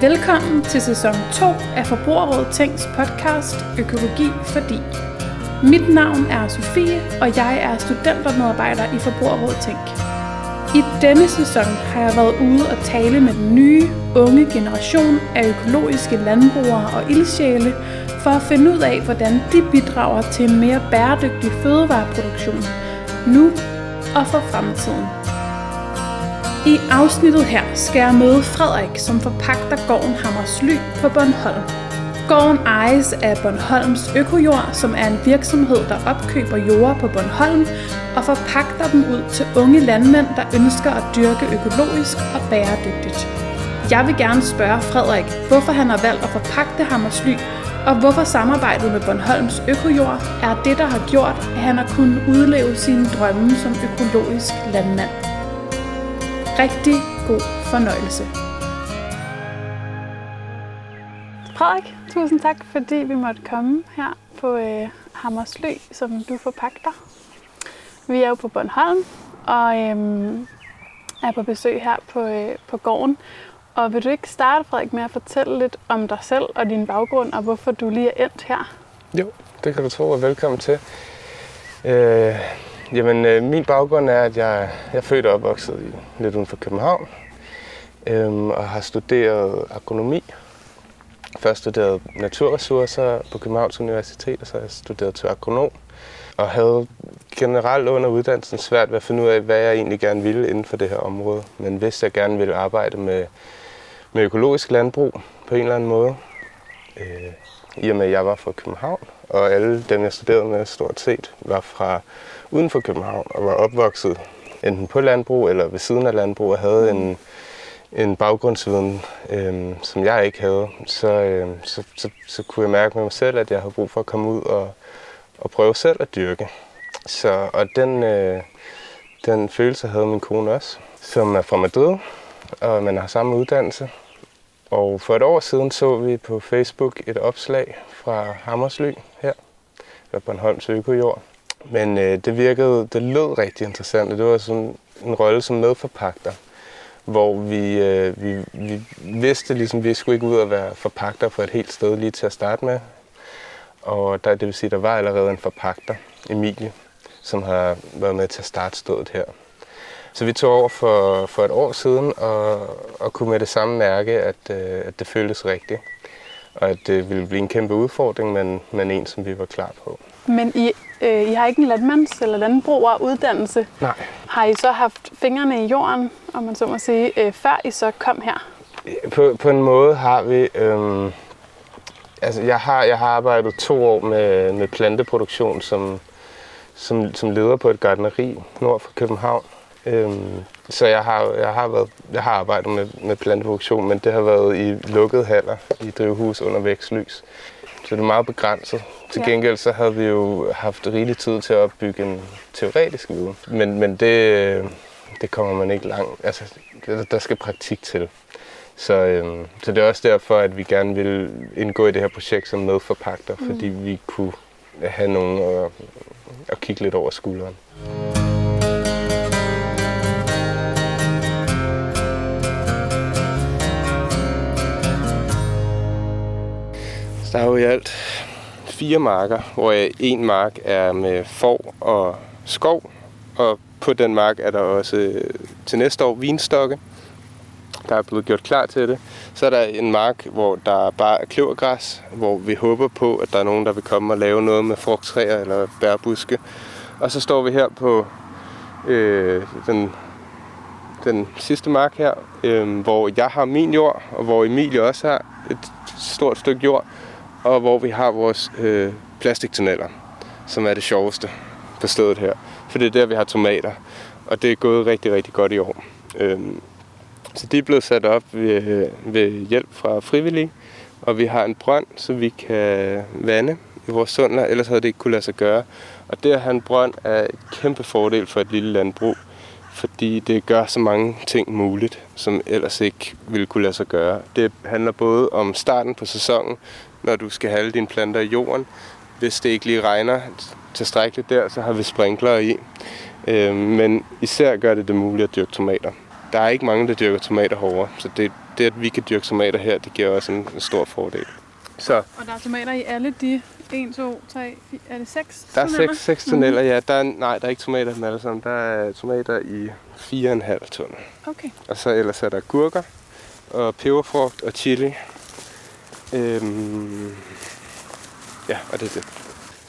Velkommen til sæson 2 af Forbrugerrådet Tænks podcast Økologi Fordi. Mit navn er Sofie, og jeg er studentermedarbejder i Forbrugerrådet Tænk. I denne sæson har jeg været ude og tale med den nye, unge generation af økologiske landbrugere og ildsjæle for at finde ud af, hvordan de bidrager til en mere bæredygtig fødevareproduktion nu og for fremtiden. I afsnittet her skal jeg møde Frederik, som forpagter gården Hammersly på Bornholm. Gården ejes af Bornholms Økojord, som er en virksomhed, der opkøber jorder på Bornholm og forpagter dem ud til unge landmænd, der ønsker at dyrke økologisk og bæredygtigt. Jeg vil gerne spørge Frederik, hvorfor han har valgt at forpagte Hammersly, og hvorfor samarbejdet med Bornholms Økojord er det, der har gjort, at han har kunnet udleve sine drømme som økologisk landmand. Rigtig god fornøjelse. Frederik, tusind tak, fordi vi måtte komme her på øh, Hammersly, som du forpagter. Vi er jo på Bornholm, og øhm, er på besøg her på, øh, på gården. Og vil du ikke starte, Frederik, med at fortælle lidt om dig selv og din baggrund, og hvorfor du lige er endt her? Jo, det kan du tro, og velkommen til. Øh, jamen, øh, min baggrund er, at jeg, jeg er født og opvokset i, lidt uden for København, øh, og har studeret agronomi. Først studeret naturressourcer på Københavns Universitet, og så har jeg studeret til agronom. Og havde generelt under uddannelsen svært ved at finde ud af, hvad jeg egentlig gerne ville inden for det her område. Men hvis jeg gerne ville arbejde med, med økologisk landbrug på en eller anden måde, øh, i og med at jeg var fra København, og alle dem, jeg studerede med stort set, var fra uden for København og var opvokset enten på landbrug eller ved siden af landbrug og havde en, en baggrundsviden, øh, som jeg ikke havde, så, øh, så, så, så kunne jeg mærke med mig selv, at jeg havde brug for at komme ud og, og prøve selv at dyrke. Så, og den, øh, den følelse havde min kone også, som er fra Madrid, og man har samme uddannelse. Og for et år siden så vi på Facebook et opslag fra Hammersly her, eller Bornholms Økojord. Men øh, det virkede, det lød rigtig interessant, og det var sådan en rolle som medforpagter, hvor vi, øh, vi, vi vidste ligesom, vi skulle ikke ud og være forpagter for et helt sted lige til at starte med. Og der, det vil sige, der var allerede en forpagter, Emilie, som har været med til at starte stødet her. Så vi tog over for, for et år siden og, og kunne med det samme mærke, at, øh, at det føltes rigtigt. Og at det ville blive en kæmpe udfordring, men, men en, som vi var klar på. Men I, øh, I har ikke en landmands- eller landbruger uddannelse. Nej. Har I så haft fingrene i jorden, om man så må sige, øh, før I så kom her? På, på en måde har vi... Øh, altså jeg har, jeg har arbejdet to år med, med planteproduktion som, som, som leder på et gardneri nord for København. Øhm, så jeg har, jeg, har været, jeg har arbejdet med, med planteproduktion, men det har været i lukkede haller i drivhus under vækstlys. Så det er meget begrænset. Til gengæld så havde vi jo haft rigelig tid til at opbygge en teoretisk viden. Men, men det, det kommer man ikke langt. Altså, der skal praktik til. Så, øhm, så det er også derfor, at vi gerne vil indgå i det her projekt som medforpagter, mm. fordi vi kunne have nogen at, at kigge lidt over skulderen. Så der er jo i alt fire marker, hvor en mark er med får og skov, og på den mark er der også øh, til næste år vinstokke, der er blevet gjort klar til det. Så er der en mark, hvor der bare er kløvergræs, hvor vi håber på, at der er nogen, der vil komme og lave noget med frugttræer eller bærbuske. Og så står vi her på øh, den, den sidste mark her, øh, hvor jeg har min jord, og hvor Emilie også har et stort stykke jord, og hvor vi har vores øh, plastiktunneller, som er det sjoveste på stedet her. For det er der, vi har tomater, og det er gået rigtig, rigtig godt i år. Øh, så de er blevet sat op ved, øh, ved hjælp fra frivillige, og vi har en brønd, så vi kan vande i vores sundler, ellers havde det ikke kunne lade sig gøre. Og det at have en brønd er et kæmpe fordel for et lille landbrug, fordi det gør så mange ting muligt, som ellers ikke ville kunne lade sig gøre. Det handler både om starten på sæsonen, når du skal have alle dine planter i jorden. Hvis det ikke lige regner tilstrækkeligt der, så har vi sprinkler i. Øh, men især gør det det muligt at dyrke tomater. der er ikke mange, der dyrker tomater hårdere. Så det, det, at vi kan dyrke tomater her, det giver også en, en stor fordel. Så Og der er tomater i alle de 1, 2, 3, 4, er det 6 der er 6, 6 tunneller, ja. Der er, nej, der er ikke tomater i dem alle sammen. Der er tomater i 4,5 tunnel. Okay. Og så ellers er der gurker og peberfrugt og chili. Øhm, ja, og det er det.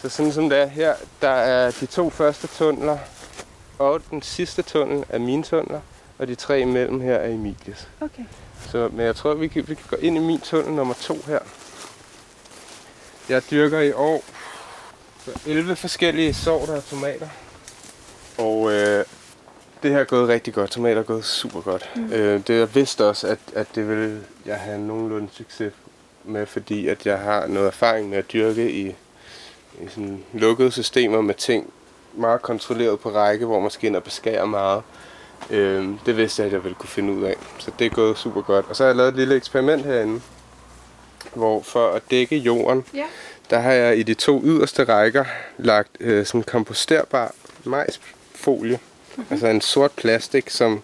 Så sådan som det er her, der er de to første tunneler, og den sidste tunnel er mine tunneler, og de tre imellem her er Emilies. Okay. Så, men jeg tror, vi kan, vi kan gå ind i min tunnel nummer to her. Jeg dyrker i år 11 forskellige sorter af tomater. Og øh, det her er gået rigtig godt. Tomater er gået super godt. Mm. Øh, det jeg vidste også, at, at det vil jeg have nogenlunde succes med, fordi at jeg har noget erfaring med at dyrke i, i sådan lukkede systemer med ting meget kontrolleret på række, hvor man skal ind og beskære meget. Øh, det vidste jeg, at jeg ville kunne finde ud af. Så det er gået super godt. Og så har jeg lavet et lille eksperiment herinde, hvor for at dække jorden, Ja. der har jeg i de to yderste rækker lagt øh, sådan komposterbar majsfolie. Mm-hmm. Altså en sort plastik, som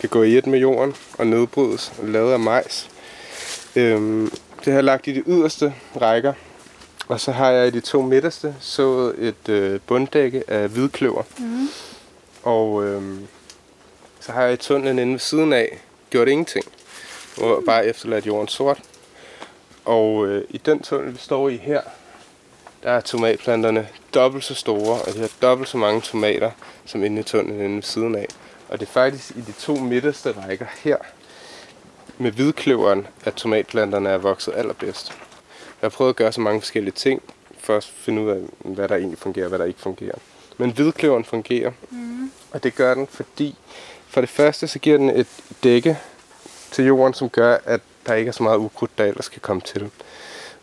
kan gå i et med jorden og nedbrydes og lavet af majs. Øhm, det har jeg lagt i de yderste rækker. Og så har jeg i de to midterste sået et øh, bunddække af hvidkløver. Mm. Og øhm, så har jeg i tunnelen inde ved siden af gjort ingenting. Og bare efterladt jorden sort. Og øh, i den tunnel, vi står i her, der er tomatplanterne dobbelt så store, og de har dobbelt så mange tomater, som inde i tunnelen inde ved siden af. Og det er faktisk i de to midterste rækker her, med hvidkløveren, at tomatplanterne er vokset allerbedst. Jeg har prøvet at gøre så mange forskellige ting, for at finde ud af, hvad der egentlig fungerer og hvad der ikke fungerer. Men hvidkløveren fungerer, Mm. og det gør den, fordi for det første, så giver den et dække til jorden, som gør, at der ikke er så meget ukrudt, der ellers kan komme til.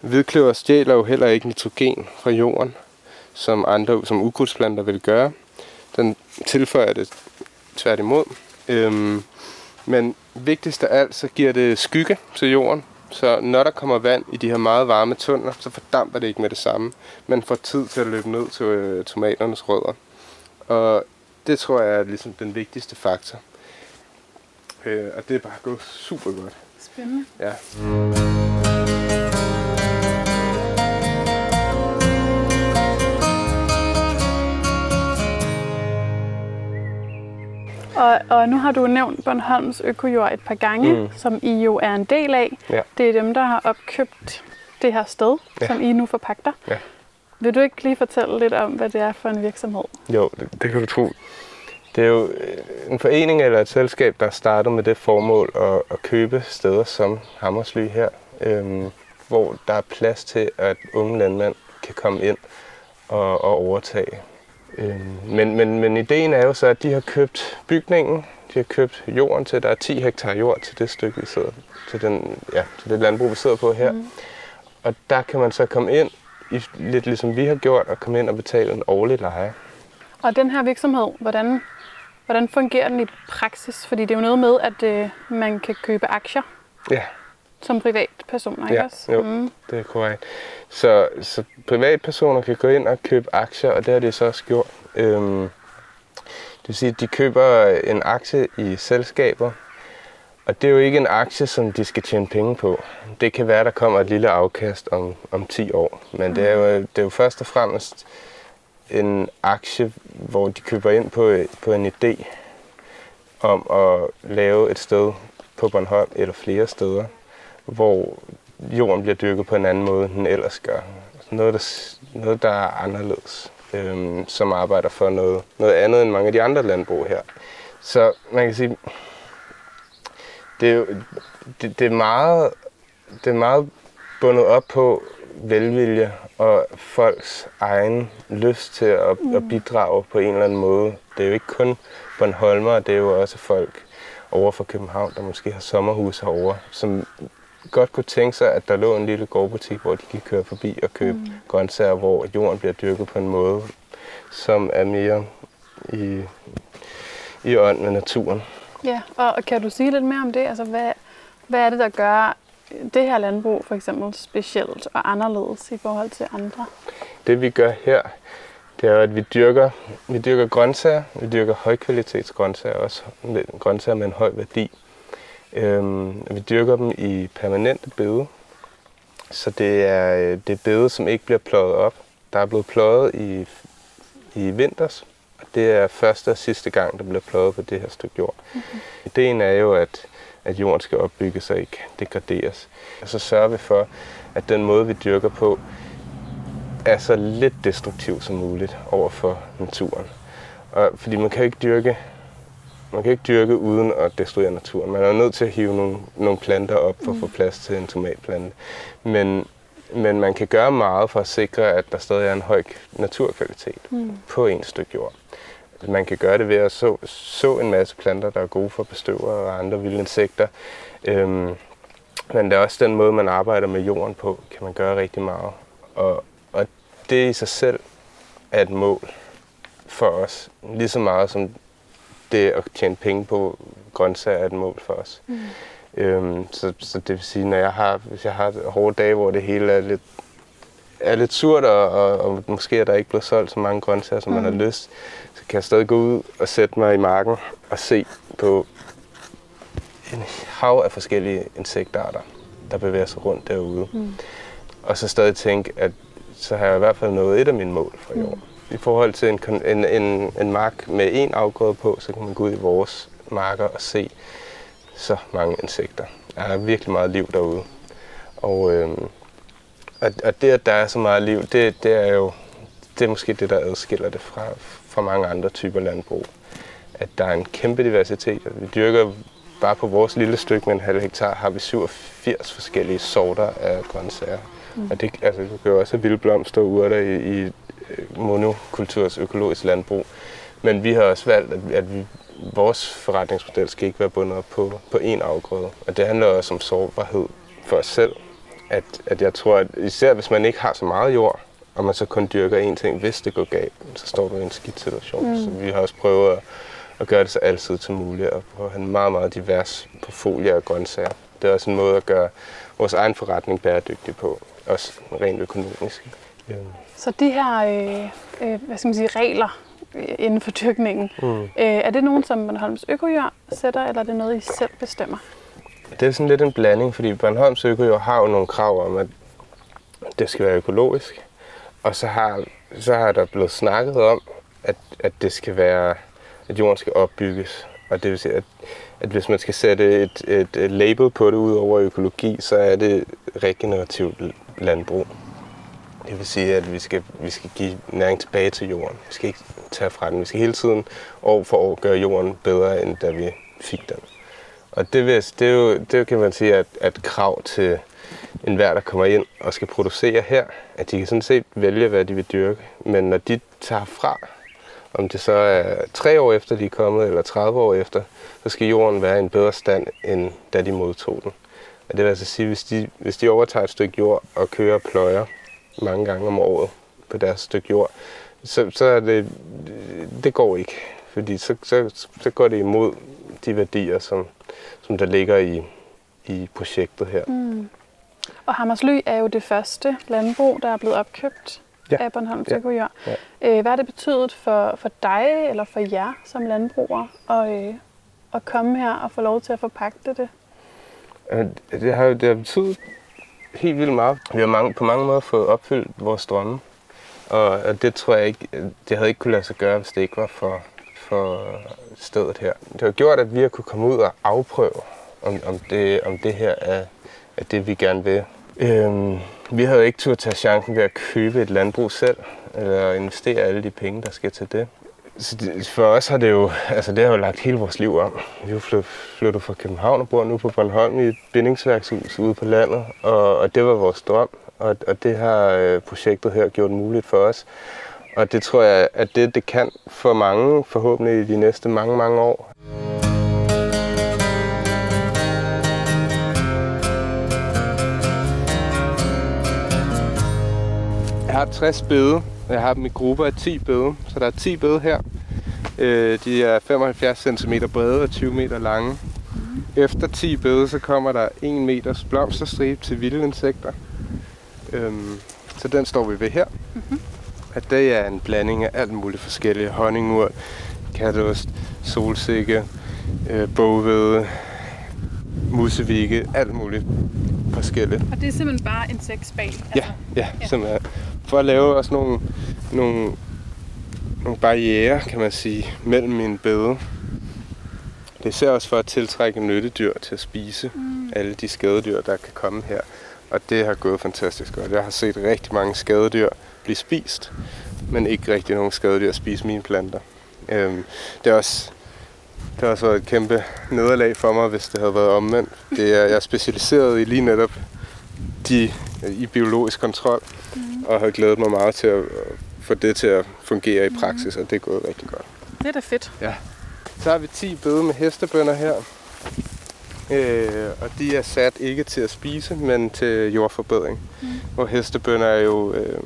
Hvidkløver stjæler jo heller ikke nitrogen fra jorden, som andre som ukrudtsplanter vil gøre. Den tilføjer det tværtimod. Øhm, men vigtigst af alt, så giver det skygge til jorden. Så når der kommer vand i de her meget varme tunneler, så fordamper det ikke med det samme. Man får tid til at løbe ned til øh, tomaternes rødder. Og det tror jeg er ligesom den vigtigste faktor. Øh, og det er bare gået super godt. Spændende. Ja. Og, og nu har du nævnt Bornholms Økojord et par gange, Mm. som I jo er en del af. Ja. Det er dem, der har opkøbt det her sted, Ja. som I nu forpagter. Ja. Vil du ikke lige fortælle lidt om, hvad det er for en virksomhed? Jo, det, det kan du tro. Det er jo øh, en forening eller et selskab, der starter med det formål at, at købe steder som Hammersly her, øhm, hvor der er plads til, at unge landmænd kan komme ind og, og overtage. Øhm, men, men, men ideen er jo så, at de har købt bygningen, de har købt jorden til, der er 10 hektar jord til det stykke, vi sidder til, den, ja, til det landbrug, vi sidder på her. Mm. Og der kan man så komme ind, i, lidt ligesom vi har gjort, og komme ind og betale en årlig leje. Og den her virksomhed, hvordan, hvordan fungerer den i praksis? Fordi det er jo noget med, at øh, man kan købe aktier Ja, som privatpersoner, ikke Ja, også? jo. Mm. det er korrekt. Så, så privatpersoner kan gå ind og købe aktier, og det har de så også gjort. Øhm, det vil sige, at de køber en aktie i selskaber, og det er jo ikke en aktie, som de skal tjene penge på. Det kan være, der kommer et lille afkast om, om 10 år, men det er, jo, det er jo først og fremmest en aktie, hvor de køber ind på, på en idé om at lave et sted på Bornholm eller flere steder, hvor jorden bliver dyrket på en anden måde, end den ellers gør. Noget, der, noget, der er anderledes, øhm, som arbejder for noget, noget andet end mange af de andre landbrug her. Så man kan sige, det er, jo, det, det er, meget, det er meget bundet op på velvilje og folks egen lyst til at, mm. at bidrage på en eller anden måde. Det er jo ikke kun Bornholmer, det er jo også folk over fra København, der måske har sommerhus herovre, som godt kunne tænke sig, at der lå en lille gårdbutik, hvor de kan køre forbi og købe mm. grøntsager, hvor jorden bliver dyrket på en måde, som er mere i, i ånd med naturen. Ja, og, og kan du sige lidt mere om det? Altså, hvad, hvad er det, der gør det her landbrug for eksempel specielt og anderledes i forhold til andre? Det vi gør her, det er at vi dyrker, vi dyrker grøntsager, vi dyrker højkvalitets grøntsager, også grøntsager med en høj værdi. Øhm, vi dyrker dem i permanente bede, så det er, øh, det er bede, som ikke bliver pløjet op. Der er blevet pløjet i, i vinters, og det er første og sidste gang, der bliver pløjet på det her stykke jord. Mm-hmm. Ideen er jo, at, at jorden skal opbygge sig ikke degraderes. Og så sørger vi for, at den måde, vi dyrker på, er så lidt destruktiv som muligt over for naturen. Og, fordi man kan ikke dyrke man kan ikke dyrke uden at destruere naturen. Man er nødt til at hive nogle, nogle planter op for at få mm. plads til en tomatplante. Men, men man kan gøre meget for at sikre, at der stadig er en høj naturkvalitet mm. på en stykke jord. Man kan gøre det ved at så, så en masse planter, der er gode for bestøvere og andre vilde insekter. Øhm, men det er også den måde, man arbejder med jorden på, kan man gøre rigtig meget. Og, og det i sig selv er et mål for os. Lige så meget som det at tjene penge på grøntsager er et mål for os. Mm. Øhm, så, så det vil sige, når jeg har, hvis jeg har hårde dage, hvor det hele er lidt, er lidt surt, og, og, og måske er der ikke blevet solgt så mange grøntsager, som mm. man har mm. lyst, så kan jeg stadig gå ud og sætte mig i marken og se på en hav af forskellige insektarter, der bevæger sig rundt derude. Mm. Og så stadig tænke, at så har jeg i hvert fald nået et af mine mål for i år. Mm. I forhold til en, en, en, en mark med en afgrøde på, så kan man gå ud i vores marker og se så mange insekter. Der er virkelig meget liv derude. Og, øhm, og, og det, at der er så meget liv, det, det er jo det er måske det, der adskiller det fra, fra mange andre typer landbrug. At der er en kæmpe diversitet. Vi dyrker bare på vores lille stykke med en halv hektar, har vi 87 forskellige sorter af grøntsager. Mm. Og det, altså, du kan jo også have vilde blomster og urter i, i monokulturs økologisk landbrug. Men vi har også valgt, at, at vi, vores forretningsmodel skal ikke være bundet op på, på én afgrøde. Og det handler også om sårbarhed for os selv. At, at jeg tror, at især hvis man ikke har så meget jord, og man så kun dyrker én ting, hvis det går galt, så står du i en skidt situation. Mm. Så vi har også prøvet at, at gøre det så altid til muligt, og prøve at have en meget, meget divers portfolio af grøntsager. Det er også en måde at gøre vores egen forretning bæredygtig på, også rent økonomisk. Ja. Så de her øh, øh, hvad skal man sige, regler øh, inden for dyrkningen, mm. øh, er det nogen, som Bornholms Økojord sætter, eller er det noget, I selv bestemmer? Det er sådan lidt en blanding, fordi Bornholms Økojord har jo nogle krav om, at det skal være økologisk. Og så har, så har der blevet snakket om, at, at det skal være, at jorden skal opbygges. Og det vil sige, at, at hvis man skal sætte et, et, et label på det ud over økologi, så er det regenerativt landbrug. Det vil sige, at vi skal, vi skal give næring tilbage til jorden. Vi skal ikke tage fra den. Vi skal hele tiden år for år gøre jorden bedre, end da vi fik den. Og det, vil, det, er jo, det kan man sige at, at krav til enhver, der kommer ind og skal producere her, at de kan sådan set vælge, hvad de vil dyrke. Men når de tager fra, om det så er tre år efter, de er kommet, eller 30 år efter, så skal jorden være i en bedre stand, end da de modtog den. Og det vil altså sige, hvis de, hvis de overtager et stykke jord og kører pløjer, mange gange om året på deres stykke jord, så, så er det, det går ikke. Fordi så, så, så går det imod de værdier, som, som der ligger i, i projektet her. Mm. Og Hammersly er jo det første landbrug, der er blevet opkøbt ja. af Bornholms ja. Ja. Øh, hvad har det betydet for, for dig eller for jer som landbrugere at, øh, at komme her og få lov til at forpagte det? Det har, det har betydet helt vildt meget. Vi har mange, på mange måder fået opfyldt vores drømme. Og det tror jeg ikke, det havde ikke kunne lade sig gøre, hvis det ikke var for, for stedet her. Det har gjort, at vi har kunne komme ud og afprøve, om, om, det, om det her er, er det, vi gerne vil. Øhm, vi havde ikke turde tage chancen ved at købe et landbrug selv, eller investere alle de penge, der skal til det. Så det, for os har det jo, altså det har jo lagt hele vores liv om. Vi er flyttet, flyttet fra København og bor nu på Bornholm i et bindingsværkshus ude på landet, og, og det var vores drøm, og, og det har øh, projektet her gjort muligt for os. Og det tror jeg, at det, det kan for mange, forhåbentlig i de næste mange, mange år. Jeg har 60 bede, jeg har dem i grupper af 10 bede, så der er 10 bede her. Øh, de er 75 cm brede og 20 meter lange. Mm. Efter 10 bede, så kommer der 1 meters blomsterstribe til vilde insekter. Øhm, så den står vi ved her. Mm-hmm. Og det er en blanding af alt muligt forskellige. Honningurt, katost, solsikke, øh, bogvede, musevike, alt muligt forskelligt. Og det er simpelthen bare insektspal? Altså. Ja, ja, ja, simpelthen. For at lave også nogle, nogle, nogle barriere, kan man sige, mellem min bede. Det er især også for at tiltrække nyttedyr til at spise mm. alle de skadedyr, der kan komme her. Og det har gået fantastisk godt. Jeg har set rigtig mange skadedyr blive spist, men ikke rigtig nogen skadedyr spise mine planter. Øhm, det, er også, det har også været et kæmpe nederlag for mig, hvis det havde været omvendt. Det er, jeg er specialiseret i lige netop de, i biologisk kontrol, mm. Og har glædet mig meget til at få det til at fungere i praksis, mm. og det er gået rigtig godt. Det er da fedt. Ja. Så har vi 10 bøde med hestebønder her. Øh, og de er sat ikke til at spise, men til jordforbedring. Mm. Hvor hestebønder er jo øh,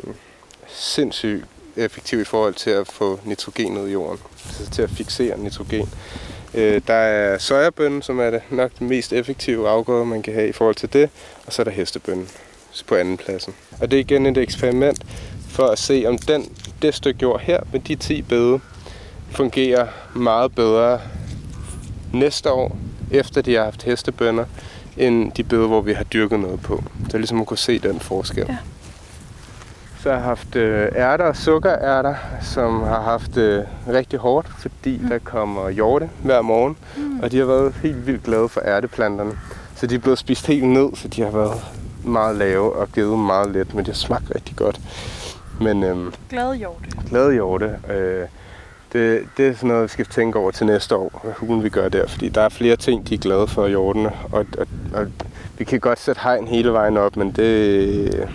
sindssygt effektiv i forhold til at få nitrogen ud i jorden. Altså til at fixere nitrogen. Øh, der er sojabønnen, som er det nok den mest effektive afgrøde, man kan have i forhold til det. Og så er der hestebønnen på anden pladsen. Og det er igen et eksperiment for at se, om den, det stykke jord her med de 10 bede fungerer meget bedre næste år, efter de har haft hestebønder, end de bede, hvor vi har dyrket noget på. Så ligesom at kunne se den forskel. Ja. Så har jeg haft øh, ærter og sukkerærter, som har haft øh, rigtig hårdt, fordi mm. der kommer hjorte hver morgen. Mm. Og de har været helt vildt glade for ærteplanterne. Så de er blevet spist helt ned, så de har været meget lave og givet meget let, men det smager rigtig godt. Men, øhm, glade hjorte. Glade hjorte. Øh, det, det er sådan noget, vi skal tænke over til næste år, hvad hulen vi gør der. Fordi der er flere ting, de er glade for, hjortene. Og, og, og vi kan godt sætte hegn hele vejen op, men det,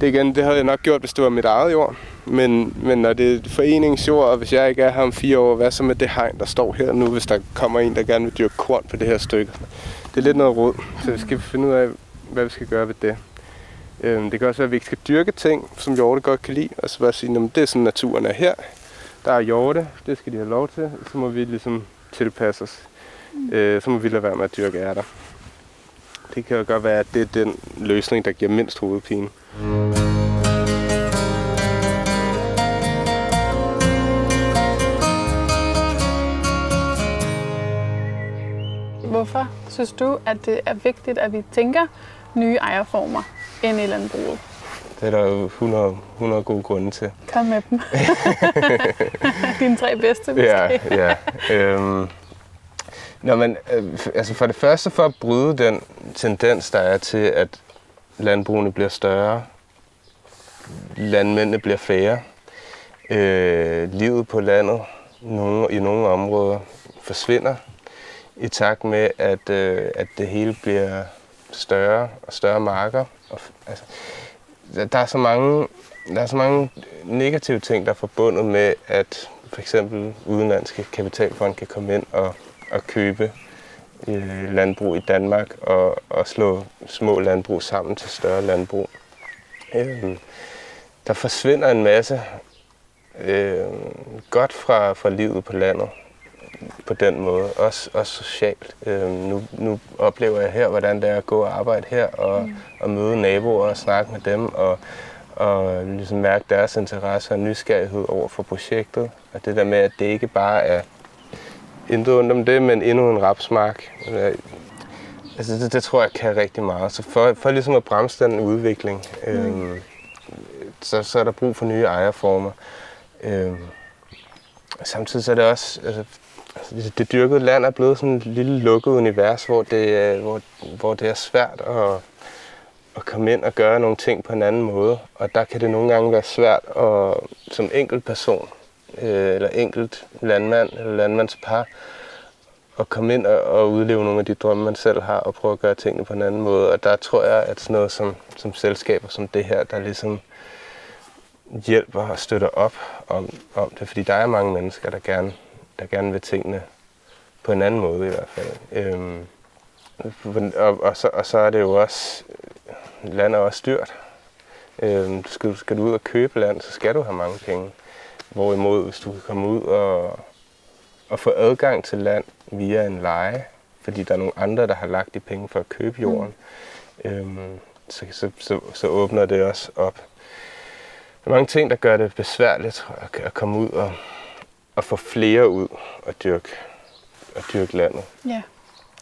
det igen, det havde jeg nok gjort, hvis det var mit eget jord. Men, men når det er foreningsjord, og hvis jeg ikke er her om fire år, hvad så med det hegn, der står her nu, hvis der kommer en, der gerne vil dyrke korn på det her stykke? Det er lidt noget råd, så vi skal finde ud af, hvad vi skal gøre ved det. Øhm, det kan også være, at vi ikke skal dyrke ting, som hjorte godt kan lide, og så bare sige, at det er sådan, naturen er her. Der er hjorte, det skal de have lov til, så må vi ligesom tilpasse os. Mm. Øh, så må vi lade være med at dyrke ærter. Det kan jo godt være, at det er den løsning, der giver mindst hovedpine. Hvorfor synes du, at det er vigtigt, at vi tænker nye ejerformer ind i landbruget? Det er der jo 100, 100 gode grunde til. Kom med dem. Dine tre bedste måske. Ja, ja. Øhm, Nå, men, øh, altså for det første for at bryde den tendens, der er til, at landbrugene bliver større, landmændene bliver færre, øh, livet på landet nogle, i nogle områder forsvinder i takt med, at, øh, at det hele bliver større og større marker. Og, altså, der er så mange der er så mange negative ting, der er forbundet med, at for eksempel udenlandske kapitalfond kan komme ind og, og købe øh, landbrug i Danmark og, og slå små landbrug sammen til større landbrug. Øh, der forsvinder en masse øh, godt fra, fra livet på landet på den måde, også, også socialt. Øh, nu, nu oplever jeg her, hvordan det er at gå og arbejde her, og, mm. og møde naboer og snakke med dem, og, og ligesom mærke deres interesse og nysgerrighed over for projektet. Og det der med, at det ikke bare er intet ondt om det, men endnu en rapsmark. Altså det, det tror jeg kan rigtig meget. Så for, for ligesom at bremse den udvikling, mm. øhm, så, så er der brug for nye ejerformer. Øhm, samtidig så er det også, altså Altså, det dyrkede land er blevet sådan et lille lukket univers, hvor det, øh, hvor, hvor det er svært at, at komme ind og gøre nogle ting på en anden måde. Og der kan det nogle gange være svært at, som enkelt person, øh, eller enkelt landmand eller landmandspar, at komme ind og, og udleve nogle af de drømme, man selv har, og prøve at gøre tingene på en anden måde. Og der tror jeg, at sådan noget som, som selskaber som det her, der ligesom hjælper og støtter op om, om det. Fordi der er mange mennesker, der gerne, der gerne vil tingene på en anden måde i hvert fald. Øhm, og, og, så, og så er det jo også, land er også dyrt. Øhm, skal, skal du ud og købe land, så skal du have mange penge. Hvorimod, hvis du kan komme ud og, og få adgang til land via en leje, fordi der er nogle andre, der har lagt de penge for at købe jorden, mm. øhm, så, så, så, så åbner det også op er mange ting, der gør det besværligt jeg, at komme ud og, og få flere ud og dyrke, og dyrke landet. Ja.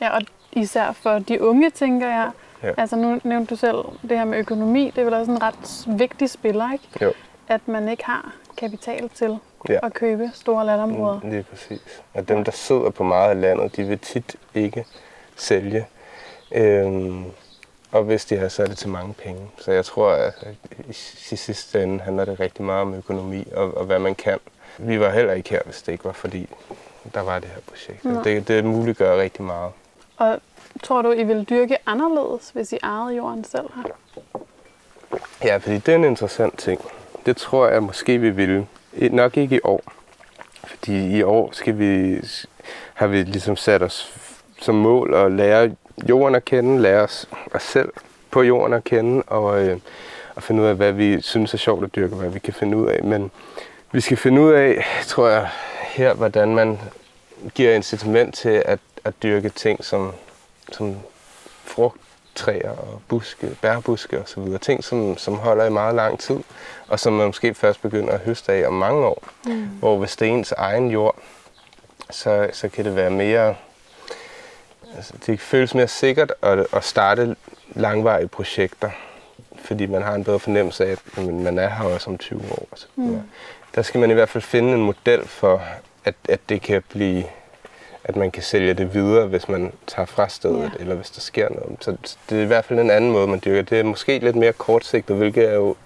ja, og især for de unge, tænker jeg. Ja. Altså nu nævnte du selv det her med økonomi. Det er vel også en ret vigtig spiller, ikke? Jo. At man ikke har kapital til Ja. at købe store landområder. Mm, Lige præcis. Og dem, der sidder på meget af landet, de vil tit ikke sælge. Øhm, og hvis de har, så er det til mange penge. Så jeg tror, at i sidste ende handler det rigtig meget om økonomi og, og hvad man kan. Vi var heller ikke her, hvis det ikke var fordi, der var det her projekt. Nej. Det, det muliggør rigtig meget. Og tror du, I vil dyrke anderledes, hvis I ejede jorden selv her? Ja, fordi det er en interessant ting. Det tror jeg måske, vi ville. Nok ikke i år. Fordi i år skal vi, har vi ligesom sat os som mål at lære jorden at kende, lære os, os selv på jorden at kende, og, øh, og finde ud af, hvad vi synes er sjovt at dyrke, og hvad vi kan finde ud af. Men vi skal finde ud af, tror jeg, her, hvordan man giver incitament til at, at dyrke ting som, som frugttræer og buske, bærbuske osv. Ting, som, som holder i meget lang tid, og som man måske først begynder at høste af om mange år. Mm. Hvor hvis det er ens egen jord, så, så kan det være mere... Altså, det føles mere sikkert at, at starte langvarige projekter, fordi man har en bedre fornemmelse af, at man er her også om 20 år. Så mm. Der skal man i hvert fald finde en model for, at, at det kan blive at man kan sælge det videre, hvis man tager fra stedet, Ja. ja. eller hvis der sker noget. Så så det er i hvert fald en anden måde, man dyrker. Det er måske lidt mere kortsigtet, hvilket er jo,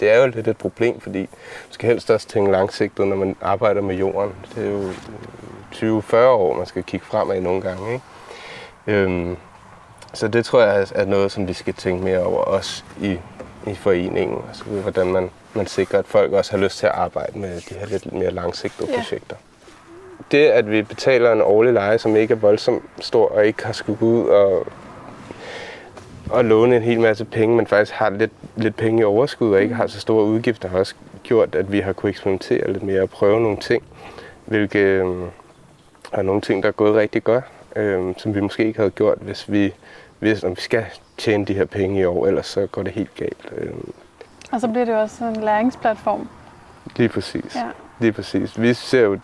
det er jo lidt et problem, fordi man skal helst også tænke langsigtet, når man arbejder med jorden. Det er jo 20-40 år, man skal kigge fremad nogle gange. Ikke? Øhm, så det tror jeg er- noget, som vi skal tænke mere over, også i, i foreningen. Altså, hvordan man, man sikrer, at folk også har lyst til at arbejde med de her lidt mere langsigtede Ja. projekter det, at vi betaler en årlig leje, som ikke er voldsomt stor, og ikke har skulle gå ud og, og låne en hel masse penge, men faktisk har lidt, lidt penge i overskud, og ikke har så store udgifter, har også gjort, at vi har kunnet eksperimentere lidt mere og prøve nogle ting, hvilke øh, er nogle ting, der er gået rigtig godt, øh, som vi måske ikke havde gjort, hvis vi vidste, om vi skal tjene de her penge i år, ellers så går det helt galt. Øh, Og så bliver det jo også en læringsplatform. lige præcis. Ja. Lige præcis. Vi ser jo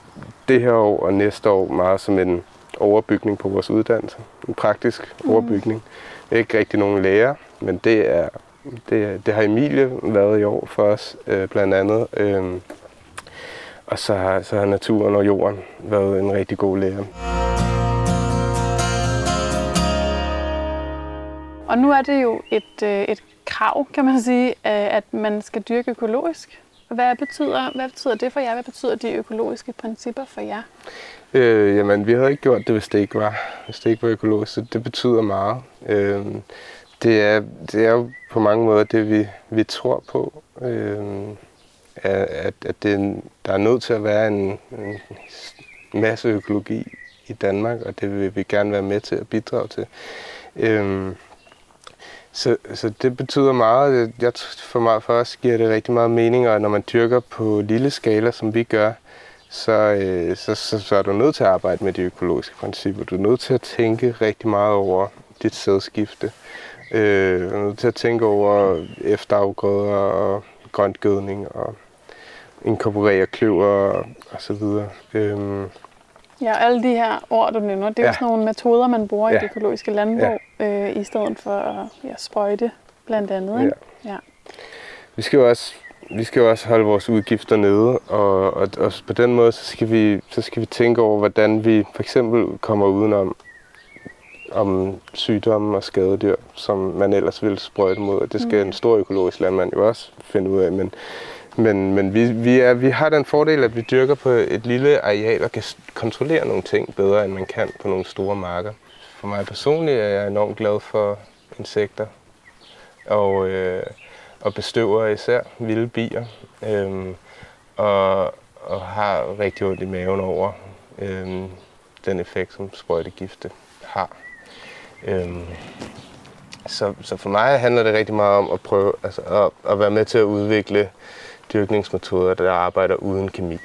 det her år og næste år meget som en overbygning på vores uddannelse. En praktisk mm. overbygning. Ikke rigtig nogen lærer, men det er det, det har Emilie været i år for os, øh, blandt andet. Øhm, og så har, så har naturen og jorden været en rigtig god lærer. Og nu er det jo et, øh, et krav, kan man sige, øh, at man skal dyrke økologisk. Hvad betyder, hvad betyder det for jer? Hvad betyder de økologiske principper for jer? Øh, jamen, vi havde ikke gjort det, hvis det ikke var, hvis det ikke var økologisk. Så det betyder meget. Øh, det, er, det er jo på mange måder det, vi, vi tror på. Øh, at, at det, der er nødt til at være en, en masse økologi i Danmark, og det vil vi gerne være med til at bidrage til. Øh, så, så det betyder meget. Jeg, for, mig, for os giver det rigtig meget mening, og når man dyrker på lille skala, som vi gør, så, øh, så, så, så er du nødt til at arbejde med de økologiske principper. Du er nødt til at tænke rigtig meget over dit sædskifte. Øh, du er nødt til at tænke over efterafgrøder og grøntgødning og inkorporere kløver og, og så videre. Øh, Ja, alle de her ord, du nævner, det er ja. Ja. jo sådan nogle metoder, man bruger ja. i Ja. det økologiske landbrug, ja. øh, i stedet for at ja, sprøjte blandt andet. Ikke? Ja. vi skal jo også vi skal jo også holde vores udgifter nede, og, og, og på den måde så skal, vi, så skal vi tænke over, hvordan vi for eksempel kommer udenom om sygdomme og skadedyr, som man ellers ville sprøjte mod. Og det skal Mm. en stor økologisk landmand jo også finde ud af. Men, men, men vi, vi, er, vi har den fordel, at vi dyrker på et lille areal og kan kontrollere nogle ting bedre, end man kan på nogle store marker. For mig personligt er jeg enormt glad for insekter og, øh, og bestøver især vilde bier. Øh, og, og har rigtig ondt i maven over øh, den effekt, som sprøjtegifte har. Øh, så, så for mig handler det rigtig meget om at prøve altså at, at være med til at udvikle dyrkningsmetoder, der arbejder uden kemi.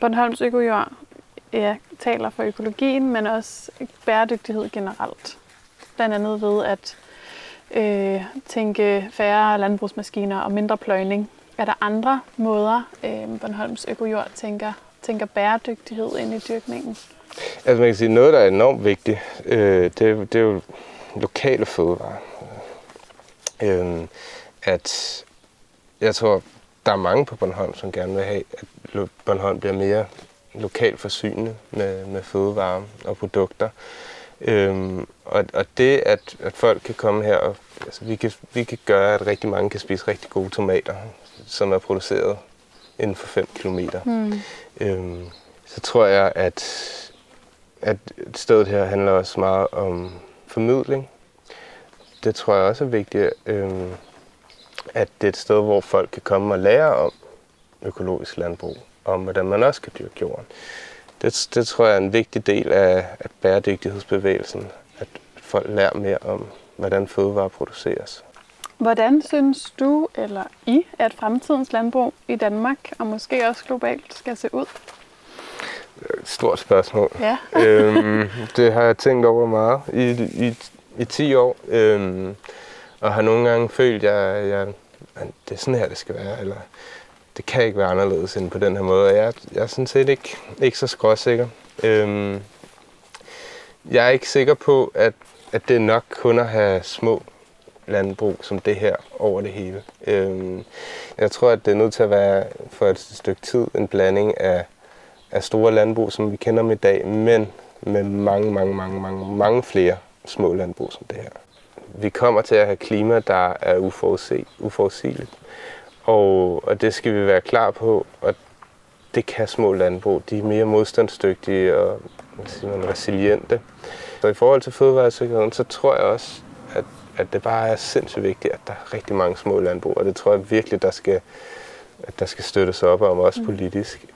Bornholms Økojord ja, taler for økologien, men også bæredygtighed generelt. Blandt andet ved at øh, tænke færre landbrugsmaskiner og mindre pløjning Er der andre måder, øh, Bornholms Økojord tænker, tænker bæredygtighed ind i dyrkningen? Altså man kan sige, noget, der er enormt vigtigt, øh, det, det er jo lokale fødevarer. Øh, at jeg tror, der er mange på Bornholm, som gerne vil have, at Bornholm bliver mere lokalt forsynet med, med fødevarer og produkter. Øhm, og, og det, at, at folk kan komme her, og altså, vi, kan, vi kan gøre, at rigtig mange kan spise rigtig gode tomater, som er produceret inden for 5 km. Mm. Øhm, så tror jeg, at, at stedet her handler også meget om formidling. Det tror jeg også er vigtigt, øhm, at det er et sted, hvor folk kan komme og lære om økologisk landbrug, om hvordan man også kan dyrke jorden. Det, det tror jeg er en vigtig del af, af bæredygtighedsbevægelsen, at folk lærer mere om, hvordan fødevarer produceres. Hvordan synes du eller I, at fremtidens landbrug i Danmark og måske også globalt skal se ud? Et stort spørgsmål. Ja. øhm, det har jeg tænkt over meget i, i, i 10 år, øhm, og har nogle gange følt, at jeg, jeg, at det er sådan her, det skal være, eller det kan ikke være anderledes end på den her måde. Jeg, jeg er sådan set ikke, ikke så skråsikker. Øhm, jeg er ikke sikker på, at, at det er nok kun at have små landbrug som det her over det hele. Øhm, jeg tror, at det er nødt til at være for et stykke tid en blanding af, af store landbrug, som vi kender dem i dag, men med mange, mange, mange, mange, mange flere små landbrug som det her. Vi kommer til at have klima, der er uforudse, uforudsigeligt. Og, og det skal vi være klar på, og det kan små landbrug. De er mere modstandsdygtige og siger man, resiliente. Så i forhold til fødevaresikkerheden, så tror jeg også, at, at det bare er sindssygt vigtigt, at der er rigtig mange små landbrug, og det tror jeg virkelig, der skal, at der skal støttes op om, også mm. politisk.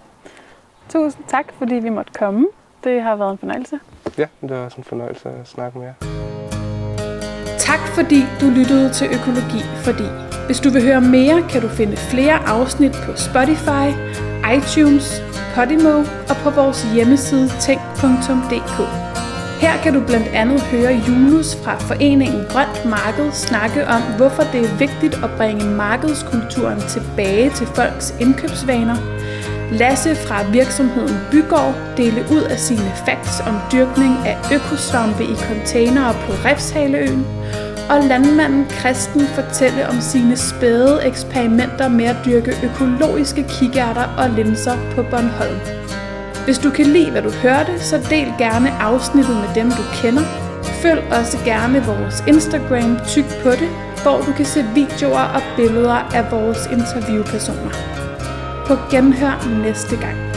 Tusind tak, fordi vi måtte komme. Det har været en fornøjelse. Ja, det var også en fornøjelse at snakke med jer. Tak fordi du lyttede til Økologi Fordi. Hvis du vil høre mere, kan du finde flere afsnit på Spotify, iTunes, Podimo og på vores hjemmeside tænk.dk. Her kan du blandt andet høre Julius fra foreningen Grønt Marked snakke om, hvorfor det er vigtigt at bringe markedskulturen tilbage til folks indkøbsvaner. Lasse fra virksomheden Bygård dele ud af sine facts om dyrkning af økosvampe i containere på Refshaleøen og landmanden Kristen fortælle om sine spæde eksperimenter med at dyrke økologiske kikærter og linser på Bornholm. Hvis du kan lide, hvad du hørte, så del gerne afsnittet med dem, du kender. Følg også gerne vores Instagram Tyk på det, hvor du kan se videoer og billeder af vores interviewpersoner. På genhør næste gang.